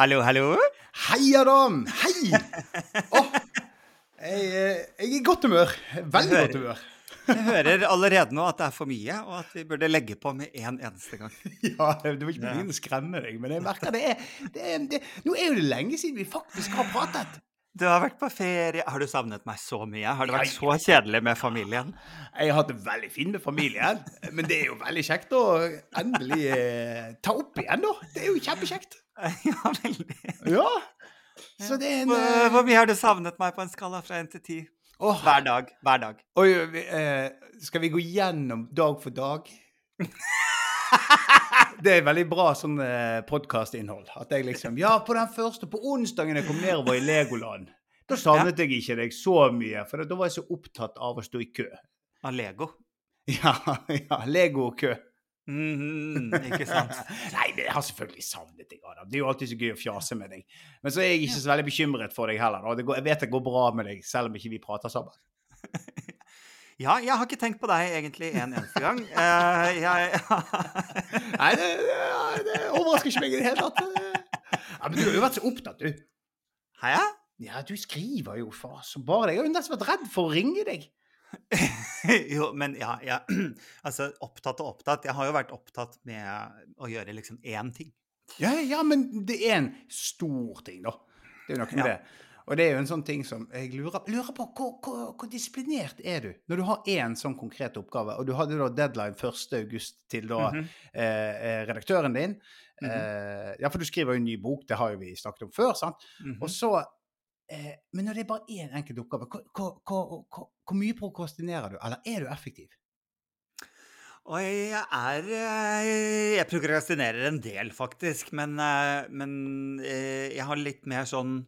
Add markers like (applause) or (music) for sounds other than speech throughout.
Hallo, hallo. Hei, Adam! Hei! Oh, jeg, eh, jeg er i godt humør. Veldig godt humør. Jeg hører allerede nå at det er for mye, og at vi burde legge på med en eneste gang. (laughs) Ja, Du må ikke begynne å skremme deg, men jeg merker det er, det er, det, Nå er jo det lenge siden vi faktisk har pratet. Du har vært på ferie. Har du savnet meg så mye? Har det vært så kjedelig med familien? Jeg har hatt det veldig fint med familien, men det er jo veldig kjekt å endelig eh, ta opp igjen, da. Det er jo kjempekjekt. (laughs) Ja, veldig. Ja. Så det er en eh, hvor mye har du savnet meg på en skala fra 1 til 10? åh, Hver dag. Hver dag. Oi, eh, skal vi gå gjennom dag for dag? (laughs) Det er veldig bra sånn eh, podkastinnhold. At jeg liksom Ja, på den første, på onsdagen jeg kom nedover i Legoland, da savnet jeg ikke deg så mye, for da var jeg så opptatt av å stå i kø. Av Lego. Ja, ja Lego-kø. Mm, ikke sant? (laughs) Nei, men jeg har selvfølgelig savnet deg, Adam. Det er jo alltid så gøy å fjase med deg. Men så er jeg ikke så veldig bekymret for deg heller. Da. Jeg vet det går bra med deg, selv om ikke vi prater sammen. Ja, jeg har ikke tenkt på deg egentlig en eneste gang. Uh, (laughs) jeg Nei, det, det, det overrasker ikke meg i det hele tatt. Ja, men du har jo vært så opptatt, du. Har jeg? Ja, du skriver jo for som bare det. Jeg har jo nesten vært redd for å ringe deg. (laughs) jo, men ja, ja. (clears throat) Altså, opptatt og opptatt. Jeg har jo vært opptatt med å gjøre liksom én ting. Ja, ja, men det er en stor ting, da. Det er jo noe med Ja. det. Og det er jo en sånn ting som jeg lurer, lurer på hvor, hvor, hvor disiplinert er du når du har én sånn konkret oppgave, og du hadde da deadline 1. august til da mm -hmm. eh, redaktøren din. Mhm. eh, ja, for du skriver jo en ny bok, det har jo vi snakket om før, sant? Mhm. Og så eh, Men når det er bare én enkelt oppgave, hvor, hvor, mye prokrastinerer du? Eller er du effektiv? Og jeg er eh, Jeg prokrastinerer en del, faktisk. Men, eh, men jeg har litt mer sånn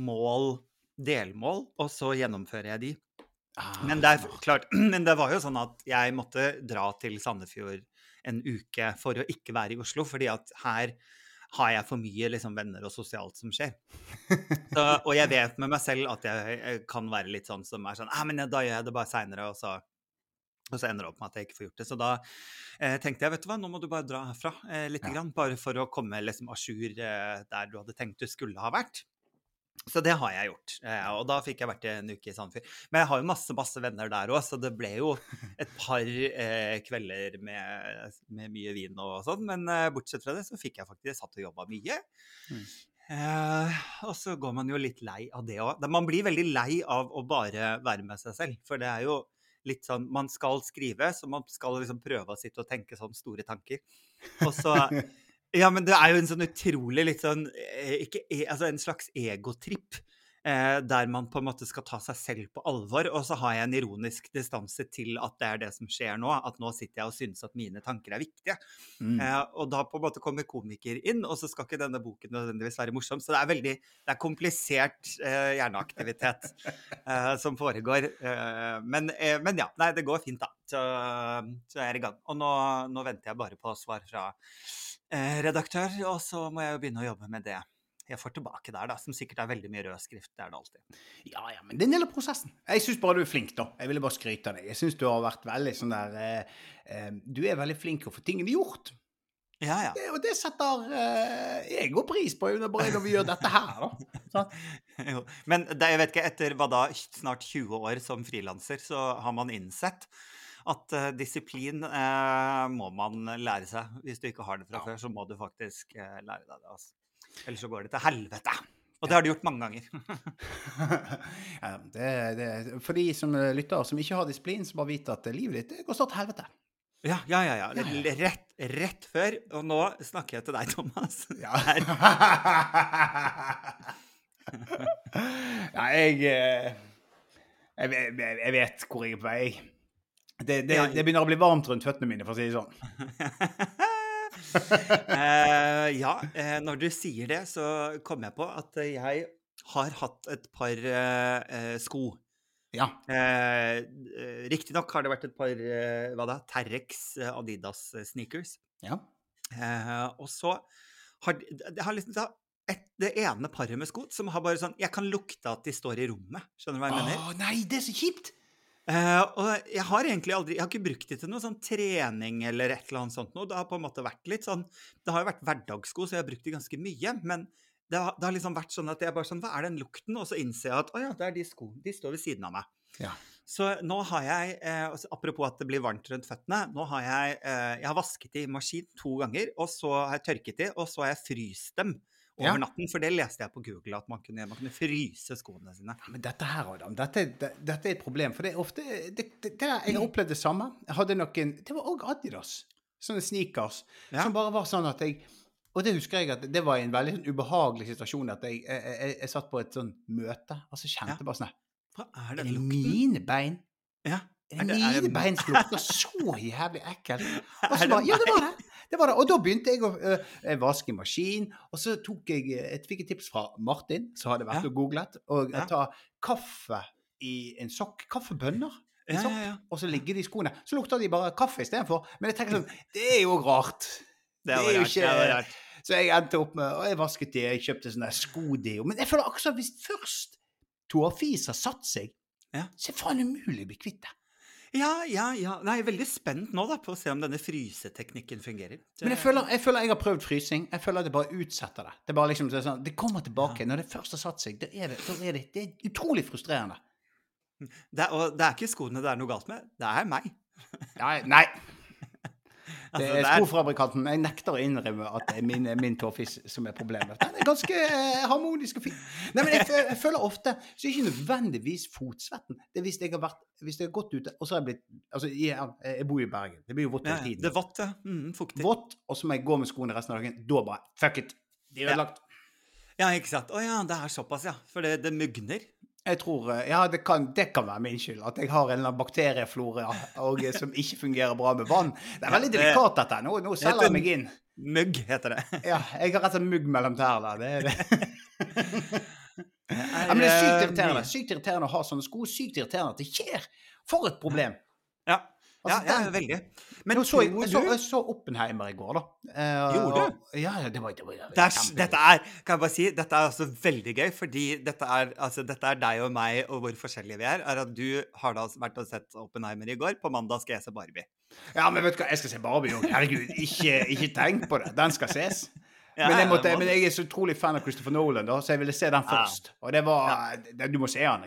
mål, delmål, og så gjennomfører jeg de. Men det, er, klart, (clears throat) men det var jo sånn at jeg måtte dra til Sandefjord en uke for å ikke være i Oslo, fordi at her har jeg for mye liksom, venner og sosialt som skjer. Så, og jeg vet med meg selv at jeg, jeg kan være litt sånn som er sånn ah, men Da gjør jeg det bare seinere, og så og så ender det opp med at jeg ikke får gjort det. Så da eh, tenkte jeg vet du hva, nå må du bare dra herfra eh, litt, Ja. grann, bare for å komme liksom à jour eh, der du hadde tenkt du skulle ha vært. Så det har jeg gjort. Eh, og da fikk jeg vært en uke i Sandefjord. Men jeg har jo masse masse venner der òg, så det ble jo et par eh, kvelder med, med mye vin og sånn. Men eh, bortsett fra det så fikk jeg faktisk satt og jobba mye. Mm. Eh, og så går man jo litt lei av det òg. Man blir veldig lei av å bare være med seg selv. For det er jo litt sånn Man skal skrive, så man skal liksom prøve å sitte og tenke sånn store tanker. Og så Ja, men det er jo en sånn utrolig litt sånn eh, ikke, e- Altså en slags egotripp. Eh, der man på en måte skal ta seg selv på alvor. Og så har jeg en ironisk distanse til at det er det som skjer nå. At nå sitter jeg og synes at mine tanker er viktige. Mm. Eh, og da på en måte kommer komiker inn, og så skal ikke denne boken nødvendigvis være morsom. Så det er veldig det er komplisert eh, hjerneaktivitet eh, som foregår. Eh, men, men ja, nei, det går fint, da. Så, så jeg er i gang. Og nå, nå venter jeg bare på svar fra redaktør, og så må jeg jo begynne å jobbe med det jeg får tilbake der, da, som sikkert er veldig mye rød skrift. Det er det alltid. Ja, ja, men det er en del av prosessen. Jeg syns bare du er flink, da. Jeg ville bare skryte av deg. Jeg syns du har vært veldig sånn der eh, eh, Du er veldig flink til å få tingene gjort. Ja, ja. Det, og det setter eh, jeg òg pris på når vi gjør dette her, da. (laughs) Jo. Men det, jeg vet ikke, etter hva da, snart 20 år som frilanser, så har man innsett at eh, disiplin eh, må man lære seg. Hvis du ikke har det fra Ja. før, så må du faktisk eh, lære deg det. Altså. Ellers så går det til helvete. Og det har du gjort mange ganger. (laughs) ja, det, det, for de som lytter som ikke har disiplin, så bare vite at livet ditt går til helvete. ja, ja, ja. ja. Rett, rett før. Og nå snakker jeg til deg, Thomas. (laughs) Ja. (laughs) ja, jeg, eh, jeg jeg- Jeg vet hvor jeg er på vei. Det, det, det begynner å bli varmt rundt føttene mine, for å si det sånn. uh, (laughs) ja, eh, når du sier det, så kom jeg på at jeg har hatt et par uh, sko. Ja. Uh, Riktignok har det vært et par uh, hva da, Terrex Adidas sneakers. ja. Og så har det har liksom da et, det ene paret med sko som har bare sånn Jeg kan lukte at de står i rommet. Skjønner du hva jeg mener? Å nei, det er så kjipt! Eh, og jeg har egentlig aldri Jeg har ikke brukt det til noe sånn trening eller et eller annet sånt noe. Det har på en måte vært litt sånn Det har jo vært hverdagssko, så jeg har brukt det ganske mye. Men det har, det har liksom vært sånn at jeg bare sånn Hva er den lukten? Og så innser jeg at å ja, det er de skoene. De står ved siden av meg. Ja. Så nå har jeg, eh, apropos at det blir varmt rundt føttene, nå har jeg, eh, jeg har vasket i maskin to ganger, og så har jeg tørket de, og så har jeg fryst dem over natten. For det leste jeg på Google, at man kunne, man kunne fryse skoene sine. Ja, Men dette her, Adam, dette, det, dette er et problem. For det er ofte det, det, det Jeg har opplevd det samme. Jeg hadde noen Det var òg Adidas. Sånne sneakers. Ja. Som bare var sånn at jeg Og det husker jeg at det var en veldig sånn ubehagelig situasjon. At jeg, jeg, jeg, jeg satt på et sånn møte, og så kjente Ja. bare sånn Hva er Er det mine bein? Ja. Bein lukter (laughs) så jævlig ekkelt? (laughs) Og så bare, ja, det var det. det var det. Og da begynte jeg å øh, vaske maskin. Og så tok jeg et, fikk et tips fra Martin, som hadde vært Ja. og googlet, og Ja. ta kaffe i en sokk. Kaffebønner. en sokk, ja. Og så ligger de i skoene. Så lukter de bare kaffe istedenfor. Men jeg tenker sånn, (laughs) det er jo rart. Det Det er jo ikke- rart. Så jeg endte opp med Og jeg vasket de, jeg kjøpte sånne skodeo. Men jeg føler akkurat hvis først Toafis har satt seg, Ja. så er det faen umulig å bli kvitt det. Ja, ja, ja. Nei, jeg er veldig spent nå da, på å se om denne fryseteknikken fungerer. Men jeg føler, jeg føler jeg har prøvd frysing. Jeg føler at jeg bare utsetter det. Det bare liksom det, sånn, det kommer tilbake. Når det først har satt seg, det er er det, det er utrolig frustrerende. det, og det er ikke skoene det er noe galt med, det er meg. Nei, nei. Det Altså, er det er- skofabrikanten. Jeg nekter å innrømme at det er min, min tåfis som er problemet. Den er ganske eh, harmonisk og fin. Nei, men jeg, jeg føler ofte så ikke nødvendigvis fotsvetten. Det er hvis jeg har vært hvis jeg har gått ute, og så har jeg blitt Altså, jeg, jeg bor jo i Bergen. Det blir jo vått hele tiden. det er vått, ja. Mm, fuktig. Vått, og så må jeg gå med skoene resten av dagen. Da bare fuck it. De er Ja. Ja, ikke sant. Å ja, det er såpass, ja. For det, det mugner. Jeg tror, eh, ja, det kan, det kan være min skyld. At jeg har en eller annen bakterieflora og, eh, som ikke fungerer bra med vann. Det er veldig delikat, dette. Nå, nå selger jeg meg inn. Mugg heter det. Ja, jeg har rett og slett mugg mellom tærne. Det er det. (laughs) Ja, men det er sykt eh, irriterende. Sykt irriterende å ha sånne sko. Sykt irriterende at det skjer. For et problem. Ja, Altså, ja ja, veldig. Men Nå så jeg, jeg, så, jeg så Oppenheimer i går, da. Eh, Gjorde du? og- Ja, ja, det var, det var det var kjempegøy. dette er kan jeg bare si, dette er altså veldig gøy, fordi dette er, altså, dette er deg og meg og hvor forskjellige vi er. er at Du har da vært og sett Oppenheimer i går. På mandag skal jeg se Barbie. Ja, men vet du hva, jeg skal se Barbie òg. Herregud, ikke, ikke tenk på det. Den skal ses. (laughs) Ja, men, jeg måtte, men jeg er så utrolig fan av Christopher Nolan, da, så jeg ville se den Ja. først. Og det var det, Du må se den.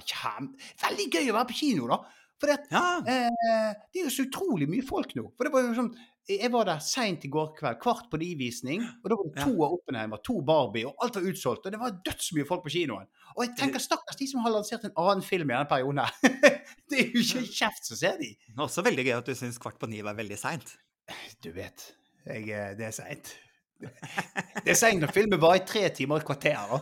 Veldig gøy å være på kino, da. For det, Ja, eh, det er jo så utrolig mye folk nå. For det var jo sånn Jeg var der seint i går kveld, kvart på ni-visning, og da var det Ja. to av Oppenheimer, to Barbie, og alt var utsolgt. Og det var dødsmye folk på kinoen. Og jeg tenker stakkars de som har lansert en annen film i denne perioden her. (laughs) det er jo ikke kjeft som ser de. også veldig gøy at du syns kvart på ni var veldig seint. Du vet, jeg, eh, det er seint. Det er seint når filmen var i tre timer og et kvarter. da.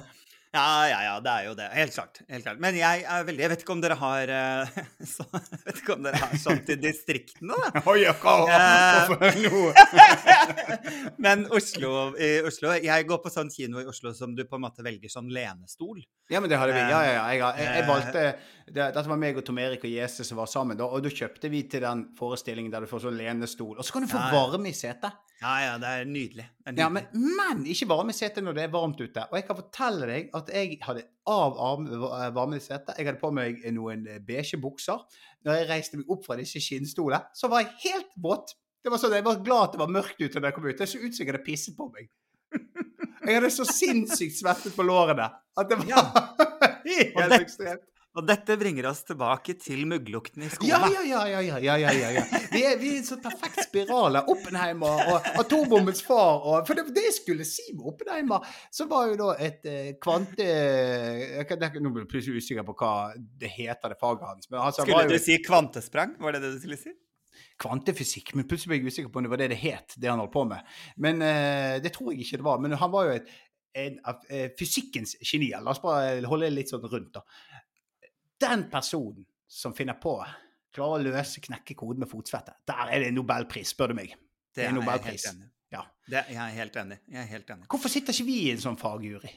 Ja, ja, ja, det er jo det. Helt klart. helt klart. Men jeg er veldig Jeg vet ikke om dere har eh, (laughs) så, Jeg vet ikke om dere har sånn til distriktene, da. (laughs) Oi, ja, hva, Eh. (laughs) Men Oslo, i Oslo Jeg går på sånn kino i Oslo som du på en måte velger sånn lenestol. Ja, men det har vi. Ja, ja, ja. Jeg, jeg, jeg Eh. valgte det, Dette var meg og Tom Erik og Jese som var sammen, da, og da kjøpte vi til den forestillingen der du får sånn lenestol. Og så kan du få Ja, ja. varme i setet. Ja, ja, det er nydelig. Det er Ja, men, men ikke varme i setet når det er varmt ute. Og jeg kan fortelle deg at jeg hadde av varme i setet. Jeg hadde på meg noen beige bukser. Når jeg reiste meg opp fra disse skinnstolene, så var jeg helt våt. Det var sånn, Jeg var glad at det var mørkt ute da jeg kom ut. Det så ut som jeg hadde pisset på meg. (laughs) Jeg hadde så sinnssykt svettet på lårene at det var Ja. (laughs) helt ekstremt. Og dette bringer oss tilbake til mugglukten i skolen. Ja, ja, ja. ja, ja, ja, ja, ja. Vi er i en sånn perfekt spiral av Oppenheimer og atombombens far. Og, for det, det, jeg skulle si med Oppenheimer, så var jo da et eh, kvante... Nå blir jeg plutselig usikker på hva det heter, det faget hans. Altså, skulle jo, du si kvantesprang? Var det det du skulle si? kvantefysikk, men plutselig ble jeg usikker på om det var det det het, det han holdt på med. Men uh, det tror jeg ikke det var. Men han var jo et, en, en, en, eh, fysikkens geni. La oss bare holde litt sånn rundt, da. Den personen som finner på klarer å løse, knekke koden med fotsvette, der er det nobelpris, spør du meg. Det er er Nobelpris. Jeg er. Ja. Det, jeg er helt enig. Jeg er helt enig. Hvorfor sitter ikke vi i en sånn fagjury?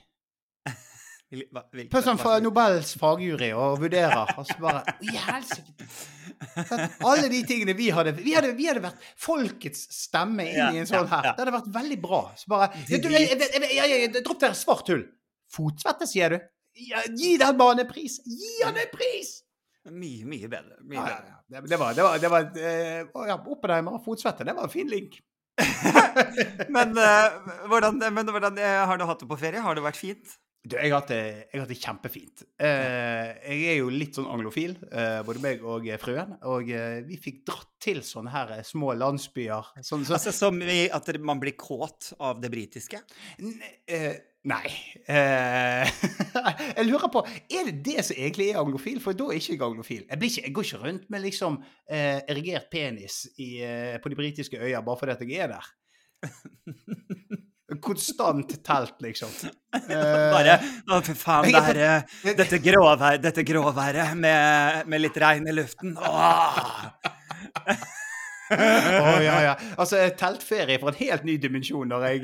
(laughs) På sånn fra Nobels fagjury og vurderer, og så bare i helsike! Alle de tingene vi hadde Vi hadde, vi hadde vært folkets stemme inn Ja, i en sånn ja, her. Det hadde vært veldig bra. Så bare Dropp det svart hull. Fotsvette, sier du? Ja, gi den mannen en pris! Gi han en pris! Mye, mye bedre. Mye Ja, bedre. Det, det var, det var, det var uh, ja, Oppenheimer og fotsvette, det var en fin link. (laughs) Men, uh, hvordan, men hvordan eh, har du hatt det på ferie? Har det vært fint? Du, jeg har hatt det, jeg har hatt det kjempefint. Eh, jeg er jo litt sånn anglofil, eh, både meg og fruen. Og eh, vi fikk dratt til sånne her små landsbyer. Sånn, så, Altså Som at man blir kåt av det britiske? N nei. Eh, (laughs) jeg lurer på Er det det som egentlig er anglofil? For da er jeg ikke anglofil. Jeg, blir ikke, jeg går ikke rundt med liksom eh, erigert penis i, eh, på de britiske øyer bare fordi at jeg er der. (laughs) Konstant telt, liksom. Eh, (laughs) Bare Å, fy faen, det her, eh, dette gråværet, dette gråværet med, med litt regn i luften. Åh! Å, ja, ja. Altså, teltferie for en helt ny dimensjon når jeg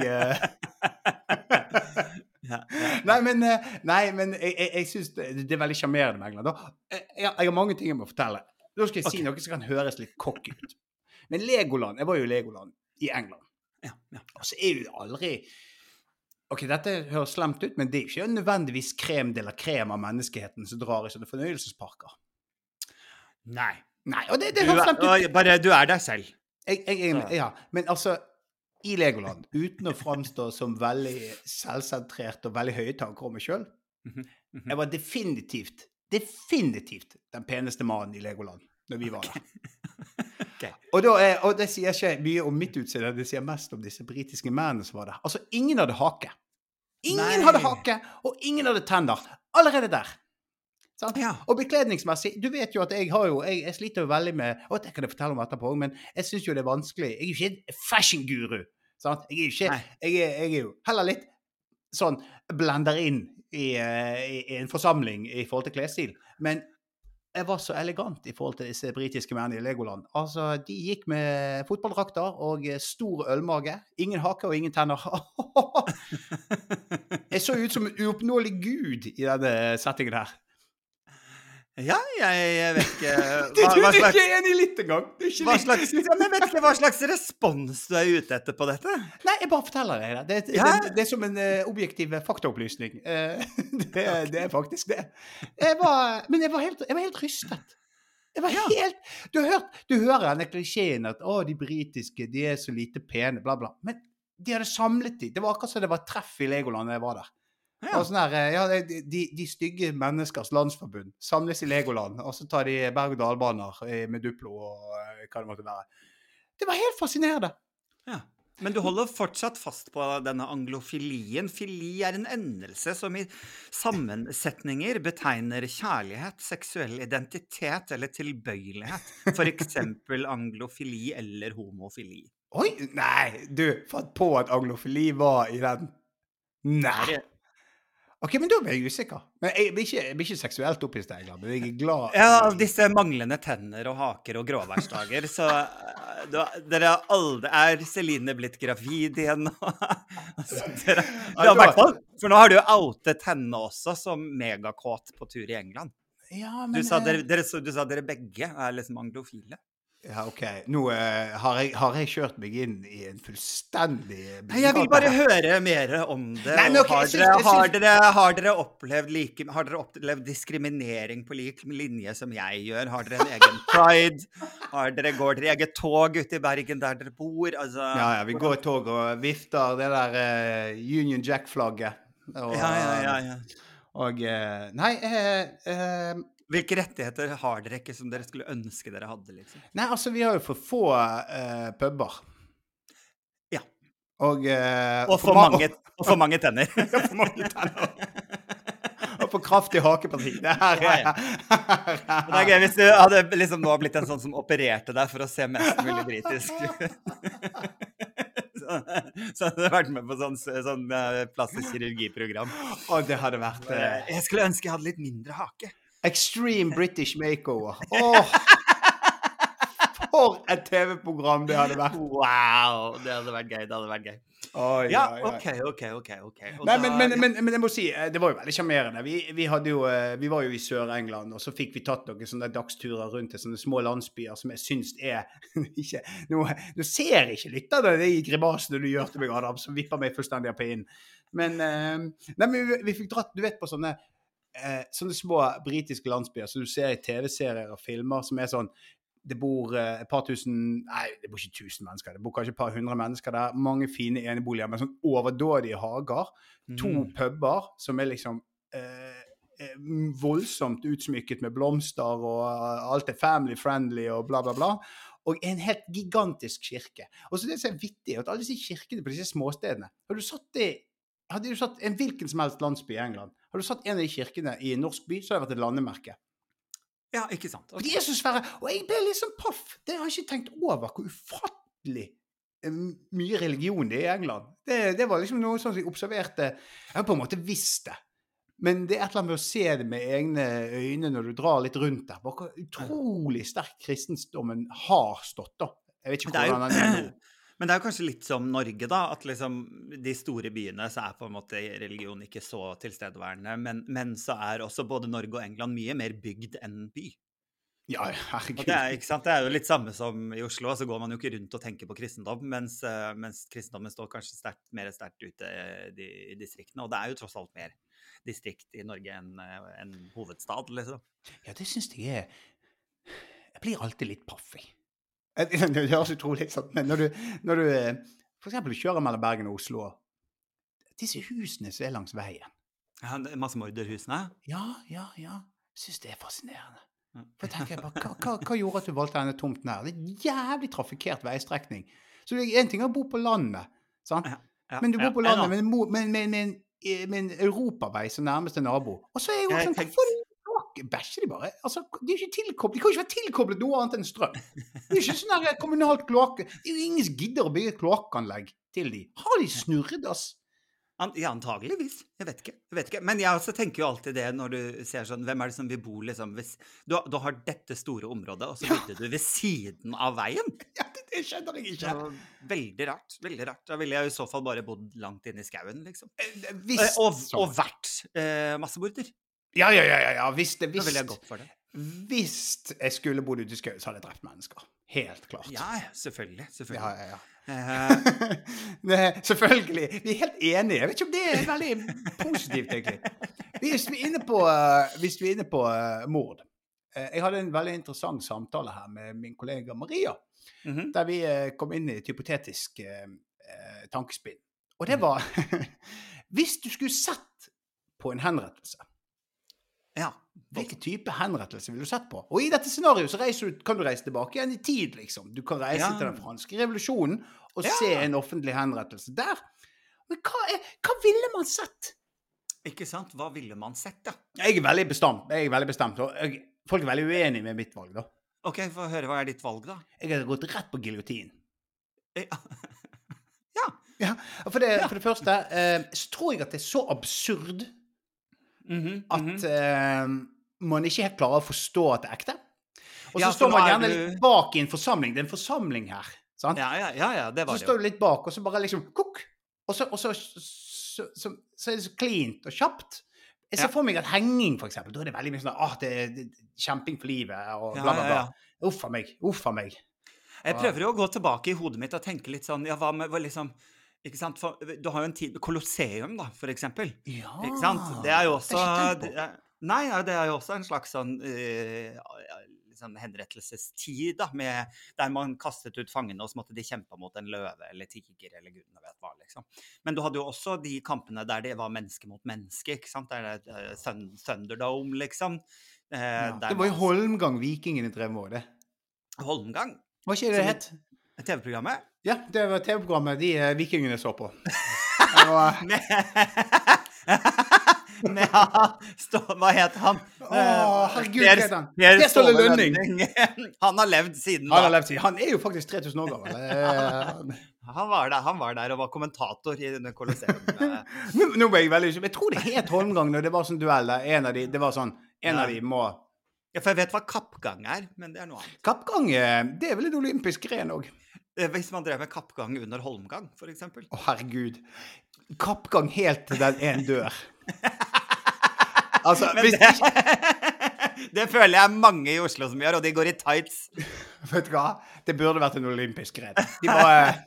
eh, Ja, Nei, men, eh, nei, men jeg, jeg, jeg syns det, det er veldig sjarmerende med England. Jeg, jeg har- mange ting jeg må fortelle. Nå skal jeg si okay. noe som kan høres litt cocky ut. Men Legoland Jeg var jo i Legoland i England. ja, ja. Og så er jo aldri Ok, dette høres slemt ut, men det er ikke nødvendigvis krem de la krem av menneskeheten som drar i sånne fornøyelsesparker. Nei. Nei, og det, det høres slemt ut. bare du er deg selv. Jeg, jeg, jeg, ja, men altså i Legoland, uten å framstå som veldig selvsentrert og veldig høyttaker om meg sjøl, Mhm, mhm. jeg var definitivt, definitivt den peneste mannen i Legoland når vi var der. (laughs) Ok. Og, er, og det sier ikke mye om mitt utseende, det sier mest om disse britiske mennene som var der. Altså, ingen hadde hake. Ingen Nei. hadde hake, og ingen hadde tenner. Allerede der. Ja. Og bekledningsmessig, du vet jo at jeg har jo Jeg, jeg sliter jo veldig med Og det kan jeg fortelle om etterpå, men jeg syns jo det er vanskelig. Jeg er jo ikke en fashion-guru. Sant? Jeg er ikke jeg er, jeg er jo heller litt sånn blender inn i, eh, i, i en forsamling i forhold til klesstil. Men jeg var så elegant i forhold til disse britiske mennene i Legoland. Altså, De gikk med fotballdrakter og eh, stor ølmage. Ingen hake og ingen tenner. (laughs) Jeg så ut som en uoppnåelig gud i denne settingen her. Ja, jeg, jeg vet ikke (laughs) Du, hva, du er ikke enig litt engang! Du ikke hva, slags, jeg vet ikke hva slags respons du er ute etter på dette. Nei, jeg bare forteller deg det. Det, Ja. det, det er som en uh, objektiv faktaopplysning. Uh, (laughs) det, det er faktisk det. Jeg var, men jeg var helt, jeg var helt rystet. Jeg var Ja. helt Du hørt, du hører denne klisjeen at å, de britiske de er så lite pene, bla, bla. Men de hadde samlet de. Det var akkurat som det var treff i Legoland da jeg var der. Ja. Og sånn her, eh, ja, de, de, stygge menneskers landsforbund samles i Legoland, og så tar de berg-og-dal-baner med Duplo og eh, hva det måtte være. Det var helt fascinerende. Ja. Men du holder fortsatt fast på denne anglofilien. Fili er en endelse som i sammensetninger betegner kjærlighet, seksuell identitet eller tilbøyelighet. Eksempel anglofili eller homofili. Oi, nei, du fant på at anglofili var i den. Nei. Det- Ok, men da blir jeg usikker. Men jeg blir ikke, jeg blir ikke seksuelt opphisset, engang. men jeg er glad Ja, av disse manglende tenner og haker og gråværsdager, så eh, da, dere har aldri Er Celine blitt gravid igjen nå? (laughs) altså, dere, hvert fall, for nå har du jo outet henne også som megakåt på tur i England. Ja, Du sa eh, dere, dere, du sa dere begge er liksom anglofile. Ja, OK. Nå uh, har, jeg, har jeg kjørt meg inn i en fullstendig Nei, Jeg vil bare høre mer om det. Nei, men og har, dere, synes... har, dere, har, dere opplevd like, har dere opplevd diskriminering på lik linje som jeg gjør? Har dere en egen (laughs) pride? Har dere, går dere i eget tog ute i Bergen der dere bor? Altså, Ja, ja, vi går i tog og vifter det der uh, Union Jack-flagget. Ja, ja, ja, ja. og eh, Nei eh, eh, Hvilke rettigheter har dere ikke som dere skulle ønske dere hadde? liksom? Nei, altså, vi har jo for få uh, puber. Ja. Og, uh, Og for ma- mange, (laughs) og for mange tenner. Ja, for mange tenner. Og for kraftig hakeparti. Det her Ja, er ja. Men det er gøy hvis du hadde liksom nå blitt en sånn som opererte deg for å se mest mulig britisk. (laughs) Så, så hadde du vært med på sånn, sånn eh, plastisk kirurgiprogram. Å, det hadde vært Eh, Jeg skulle ønske jeg hadde litt mindre hake. Extreme British Makeover. Åh! For et TV-program det hadde vært. Wow! Det hadde vært gøy. det hadde vært gøy. Oh, Ja, ja. OK, OK. ok, ok. Nei, men, men, men, men jeg må si, eh, det var jo veldig sjarmerende. Vi, vi, eh, vi var jo i Sør-England, og så fikk vi tatt noen sånne dagsturer rundt til sånne små landsbyer som jeg syns er (laughs) ikke, nå, nå ser ikke lytterne de grimasene du gjør til meg, Adam, som vipper meg fullstendig av pinnen. Men, eh, nei, men vi, vi fikk dratt, du vet, på sånne, eh, sånne små britiske landsbyer som du ser i TV-serier og filmer, som er sånn Det bor eh, et par tusen Nei, det bor ikke tusen mennesker. Det bor kanskje et par hundre mennesker der. Mange fine eneboliger med sånn overdådige hager. To Mm. puber som er liksom eh, eh, voldsomt utsmykket med blomster, og eh, alt er family friendly og bla, bla, bla. Og en helt gigantisk kirke. Og så det som er vittig, at alle disse kirkene på disse småstedene Har du satt det hadde du satt en hvilken som helst landsby i England, hadde du satt en av de kirkene i en norsk by, så hadde det vært et landemerke. Ja, ikke sant. Okay. de er så svære. Og jeg ble litt sånn paff. Det har jeg ikke tenkt over, hvor ufattelig eh, mye religion det er i England. Det, det var liksom noe sånn som jeg observerte Jeg har på en måte visst det. Men det er et eller annet med å se det med egne øyne når du drar litt rundt der. Hvor utrolig sterk kristendommen har stått, da. Jeg vet ikke hvordan den er nå. Men det er jo kanskje litt som Norge, da. At liksom de store byene så er på en måte religion ikke så tilstedeværende. Men, men så er også både Norge og England mye mer bygd enn by. Ja, herregud. det er, ikke sant? det er jo litt samme som i Oslo, så går man jo ikke rundt og tenker på kristendom, mens, eh, mens kristendommen står kanskje sterkt, mer sterkt ute i, i distriktene. Og det er jo tross alt mer distrikt i Norge enn en hovedstad, liksom. Ja, det syns jeg er Jeg blir alltid litt paff, jeg. (laughs) Det høres utrolig ut, men når du, når du eh, eksempel kjører mellom Bergen og Oslo Disse husene som er langs veien Ja, det er Massemorderhusene. Ja, ja, ja. Jeg syns det er fascinerende. For For jeg tenker bare, hva, hva, hva gjorde at du valgte denne tomten her? Det er en jævlig trafikkert veistrekning. Så en ting er å bo på landet, sant? Ja, Ja, men du ja, bor på landet med, med, med, med, en- europavei som nærmeste nabo. Og så er jeg jo sånn Hvorfor bæsjer de bare? Altså, de, er ikke tilkoblet, de kan ikke være tilkoblet noe annet enn strøm. Det er ikke sånn kommunalt kloakk... Det er jo ingen som gidder å bygge kloakkanlegg til de. Har de snurret, ass? An ja, antageligvis. Jeg vet. Jeg vet ikke. Men jeg tenker jo alltid det når du ser sånn Hvem er det som vil bo liksom hvis Du, du har dette store området, og så bygde du ved siden av veien? (laughs) Ja, det, det skjønner jeg ikke. Ja, veldig rart. Veldig rart. Da ville jeg i så fall bare bodd langt inne i skauen, liksom. Eh, Eh, Og, sånn. og vært eh, massemorder. Ja, ja, ja, ja, ja. Hvis, det, hvis, jeg gått for det. hvis jeg skulle bodd ute i skauen, så hadde jeg drept mennesker. Helt klart. Ja, selvfølgelig. selvfølgelig. ja, ja, ja. Eh, (laughs) Nei, selvfølgelig. Vi er helt enige. Jeg vet ikke om det er veldig positivt, egentlig. Hvis vi er inne på, eh, hvis vi er inne på uh, mord eh, Jeg hadde en veldig interessant samtale her med min kollega Maria, mhm. der vi uh, kom inn i et hypotetisk eh, eh, tankespinn. Og det Mhm. var (laughs) Hvis du skulle sett på en henrettelse Ja. Hvilken type henrettelse ville du sett på? Og i dette scenarioet så du, kan du reise tilbake igjen i tid, liksom. Du kan reise Ja. til den franske revolusjonen og Ja. se en offentlig henrettelse der. Men hva, er, hva ville man sett? Ikke sant? Hva ville man sett, da? Jeg er veldig bestemt. Jeg er veldig bestemt. Jeg, folk er veldig uenige med mitt valg, da. OK, få høre. Hva er ditt valg, da? Jeg hadde gått rett på giljotin. Ja. (laughs) Ja, for det, for det første eh, så tror jeg at det er så absurd mhm, at eh, man ikke helt klarer å forstå at det er ekte. Og så Ja, står man er gjerne du- litt bak i en forsamling. Det er en forsamling her. Sant? Ja, ja, ja, ja, det var så det står du litt bak, og så bare liksom kukk. Og så, og så, så, så, så er det så cleant og kjapt. Jeg ser Ja. for meg at henging, for eksempel, da er det veldig mye sånn ah, det det, kjemping for livet og bla, bla, bla. Uff a meg. Uff a meg. Jeg prøver jo å gå tilbake i hodet mitt og tenke litt sånn Ja, hva med liksom ikke sant? For, du har jo en tid Colosseum, da, for eksempel. Ja. Ikke sant? Det er jo også Det er- Nei, det er jo også en slags sånn uh, liksom henrettelsestid, da, med, der man kastet ut fangene, og så måtte de kjempe mot en løve eller tiger eller gudene vet hva, liksom. Men du hadde jo også de kampene der det var menneske mot menneske, ikke sant? Der det er Thun- Thunderdome, liksom. Uh, Ja. Det var jo Holmgang vikingene drev med det. Holmgang. Hva det det het? TV-programmet. Ja, det var TV-programmet de eh, vikingene så på. Var, Med, med stå, Hva het han? Å, herregud, hva het han? Per Per Ståle Lønning. (laughs) Han har levd siden han har da. levd siden. Han er jo faktisk 3000 år gammel. (laughs) Eh, Han var der, han var der og var kommentator i denne Colosseum. (laughs) eh. Nå, nå ble jeg veldig usikker. Jeg tror det het Holmgang når det var sånn duell en av de Det var sånn En av de må Ja, for jeg vet hva kappgang er, men det er noe annet. Kappgang, eh, det er vel en olympisk gren òg. Eh, Hvis man drev med kappgang under Holmgang, eksempel. Å, herregud. Kappgang helt til den ene dør. (laughs) Altså, hvis det, (laughs) det føler jeg mange i Oslo som gjør, og de går i tights. (laughs) Vet du hva? Det burde vært en olympisk gren. De bare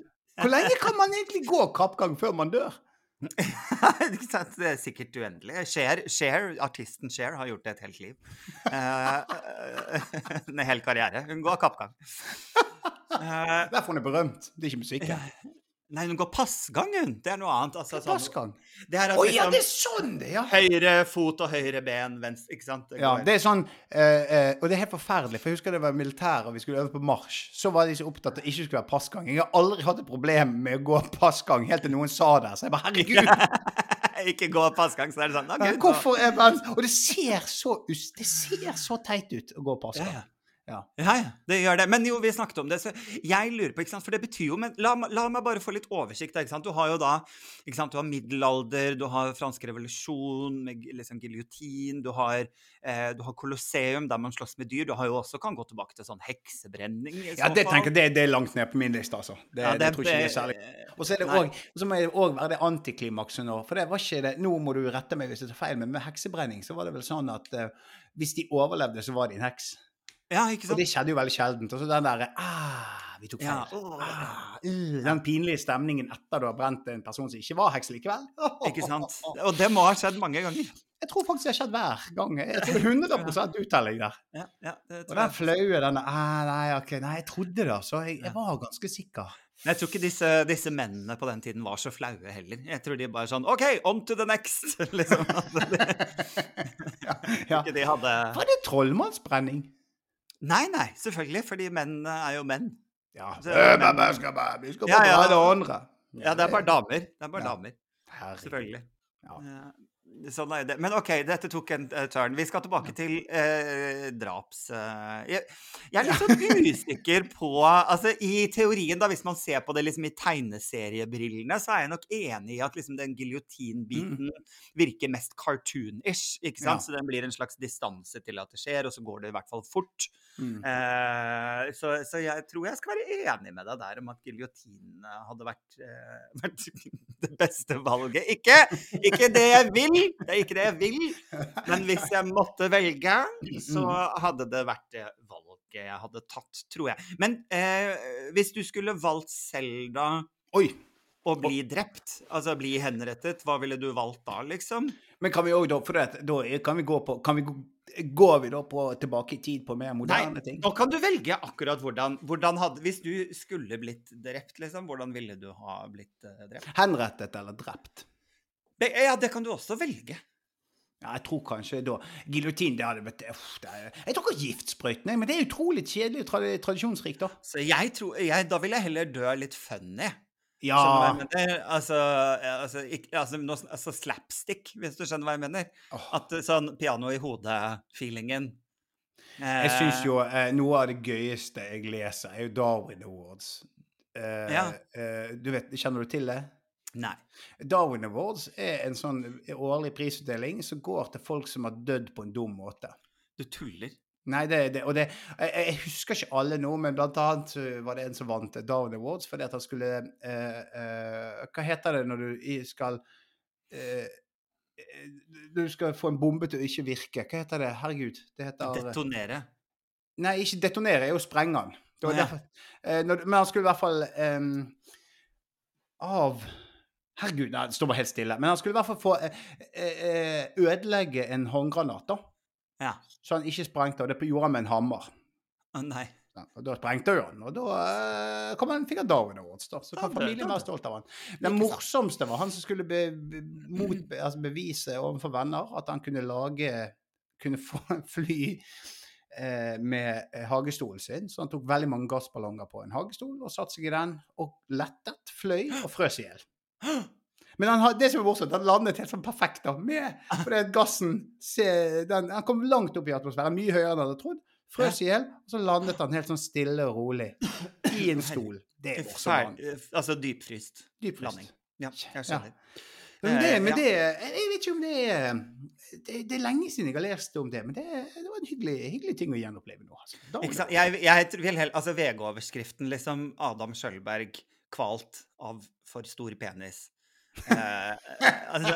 Hvor lenge kan man egentlig gå kappgang før man dør? (laughs) Det er sikkert uendelig. Cher, Cher, artisten Cher har gjort det et helt liv. Eh, (laughs) en hel karriere. Hun går kappgang. (laughs) Eh, Derfor hun er berømt. Det er ikke musikken. Nei, hun går passgangen. Det er noe annet. Altså, sånn, Passgang. det er Å altså ja, liksom det er sånn det, ja! høyre fot og høyre ben, venstre Ikke sant? Det Ja, det er sånn, uh, uh, og det er helt forferdelig, for jeg husker det var militær, og vi skulle øve på marsj. Så var de så opptatt av at det ikke skulle være passgang. Jeg har aldri hatt et problem med å gå passgang, helt til noen sa det. Så jeg bare, herregud! (laughs) Ikke gå passgang, så er det sånn Okay, Hvorfor er man Og det ser så, det ser så teit ut å gå passgang. ja. Ja. Ja, ja, det gjør det. Men jo, vi snakket om det, så jeg lurer på, ikke sant, for det betyr jo men la, la meg bare få litt oversikt. ikke sant? Du har jo da ikke sant, du har middelalder, du har fransk revolusjon med liksom giljotin, du har, eh, du har kolosseum der man slåss med dyr. Du har jo også kan gå tilbake til sånn heksebrenning. i Ja, det tenker jeg, det, det er langt ned på min liste, altså. Det, Ja, det, tror ikke det er særlig. Og så er det også, så må det òg være det antiklimakset nå. For det var ikke det Nå må du rette meg hvis jeg tar feil, men med heksebrenning så var det vel sånn at eh, hvis de overlevde, så var de en heks. Ja, ikke Og det skjedde jo veldig sjeldent. Og så den derre ah, Vi tok feil. Ja. Ah, uh, den pinlige stemningen etter du har brent en person som ikke var heks likevel. (laughs) Ikke sant? Og det må ha skjedd mange ganger. Jeg tror faktisk det har skjedd hver gang. Jeg tror 100 uttelling der. Ja, ja, Og den flaue, denne ah, Nei, okay, nei, jeg trodde det, altså. Jeg, jeg var ganske sikker. Men jeg tror ikke disse, disse mennene på den tiden var så flaue heller. Jeg tror de bare sånn OK, on to the next! (laughs) liksom. Altså, (laughs) Ja, ja. ikke de hadde Var det trollmannsbrenning? Nei, nei, selvfølgelig, fordi menn er jo menn. Ja. Så- Øh, men- men skal bare- Vi skal bare ja. dra det andre. Ja, det er bare damer. Det er bare Ja. damer, Herregud. selvfølgelig. Ja. Sånn er det. Men OK, dette tok en uh, turn. Vi skal tilbake til uh, draps... Uh, jeg, jeg er litt sånn usikker på Altså, i teorien, da, hvis man ser på det liksom i tegneseriebrillene, så er jeg nok enig i at liksom den giljotinbiten virker mest cartoonish, ikke sant? Ja. Så den blir en slags distanse til at det skjer, og så går det i hvert fall fort. Mm. Så, så jeg tror jeg skal være enig med deg der om at giljotin hadde vært, (laughs) vært det beste valget. Ikke, ikke det jeg vil, det er ikke det jeg vil, men hvis jeg måtte velge, så hadde det vært det valget jeg hadde tatt, tror jeg. Men eh, hvis du skulle valgt Selda Oi. å bli drept, altså bli henrettet, hva ville du valgt da, liksom? Men kan vi òg da For at, da kan vi gå på kan vi gå, Går vi da på, tilbake i tid på mer moderne ting? Nå kan du velge akkurat hvordan, hvordan hadde Hvis du skulle blitt drept, liksom, hvordan ville du ha blitt eh, drept? Henrettet eller drept? Ja, det kan du også velge. Ja, jeg tror kanskje da Giljotin, det hadde vært uff, det er, Jeg tror ikke giftsprøytene, men det er utrolig kjedelig tra, tradisjonsrikt, da. Så jeg tror jeg, Da vil jeg heller dø litt funny. Ja. Som? Altså, eh, altså, ikke, altså, altså slapstick, hvis du skjønner hva jeg mener. Oh. At eh, sånn piano i hodet-feelingen. Jeg syns jo eh, noe av det gøyeste jeg leser, er jo Darwin Awards. Eh, Ja. eh, du vet, Kjenner du til det? Nei. Darwin Awards er en sånn årlig prisutdeling som går til folk som har dødd på en dum måte. Du tuller. Nei, det, det, og det, jeg, jeg husker ikke alle nå, men blant annet var det en som vant Darwin Awards fordi at han skulle eh, eh, Hva heter det når du skal eh, eh, Du skal få en bombe til å ikke virke. Hva heter det? Herregud. Det heter Detonere. Nei, ikke detonere, er jo sprenge den. Det eh, men han skulle i hvert fall av Herregud, nei, det står bare helt stille. Men han skulle i hvert fall få eh, eh, ødelegge en håndgranat, da. Ja. Så han ikke sprengte, og det gjorde han med en hammer. Å, nei. Ja, og Da sprengte jo han, og da eh, kom han, fikk han Darwin Awards. da, Så kan familien være stolt av han. Det morsomste var han som skulle be, be, mot, be, altså bevise overfor venner at han kunne lage Kunne få fly eh, med eh, hagestolen sin. Så han tok veldig mange gassballonger på en hagestol og satte seg i den og lettet, fløy og frøs i hjel. Men han, det som er morsomt, han landet helt sånn perfekt da, med fordi gassen se, den, Han kom langt opp i atmosfæren, mye høyere enn han hadde trodd. Frøs i hjel, og så landet han helt sånn stille og rolig i en stol. Det er morsomt. Altså dypfryst Dypfryst. landing. Ja, jeg Ja. Men, det, Eh, men det Jeg vet ikke om det er det, det er lenge siden jeg har lest om det, men det, det var en hyggelig, hyggelig ting å gjenoppleve nå. Altså. Jeg, jeg vil heller, altså VG-overskriften, liksom Adam Skjølberg kvalt av for stor penis. Eh, (laughs) altså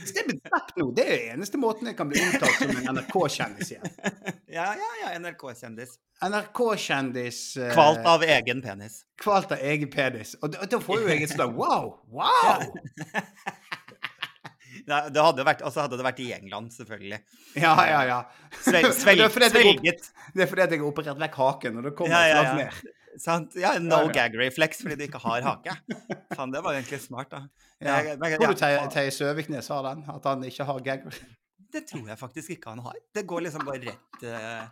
Hvis det blir drept nå, det er jo eneste måten jeg kan bli omtalt som en NRK-kjendis igjen. Ja, ja, ja, NRK-kjendis. NRK-kjendis eh, Kvalt av egen penis. Kvalt av egen penis. Og da, da får jo jeg et slag wow! Wow! (laughs) Det hadde vært, altså hadde det vært i England, selvfølgelig. Ja, ja, ja. Svel, Det svel, er svelget. Det er fordi jeg har operert vekk haken, og det kommer Ja, ja, ja. ned. Sant? Ja, no gag reflex fordi du ikke har hake. Faen, det var egentlig smart, da. Ja. Jeg- men- Tror ja, du Terje Søviknes har den? At han ikke har gag? Det tror jeg faktisk ikke han har. Det går liksom bare rett uh,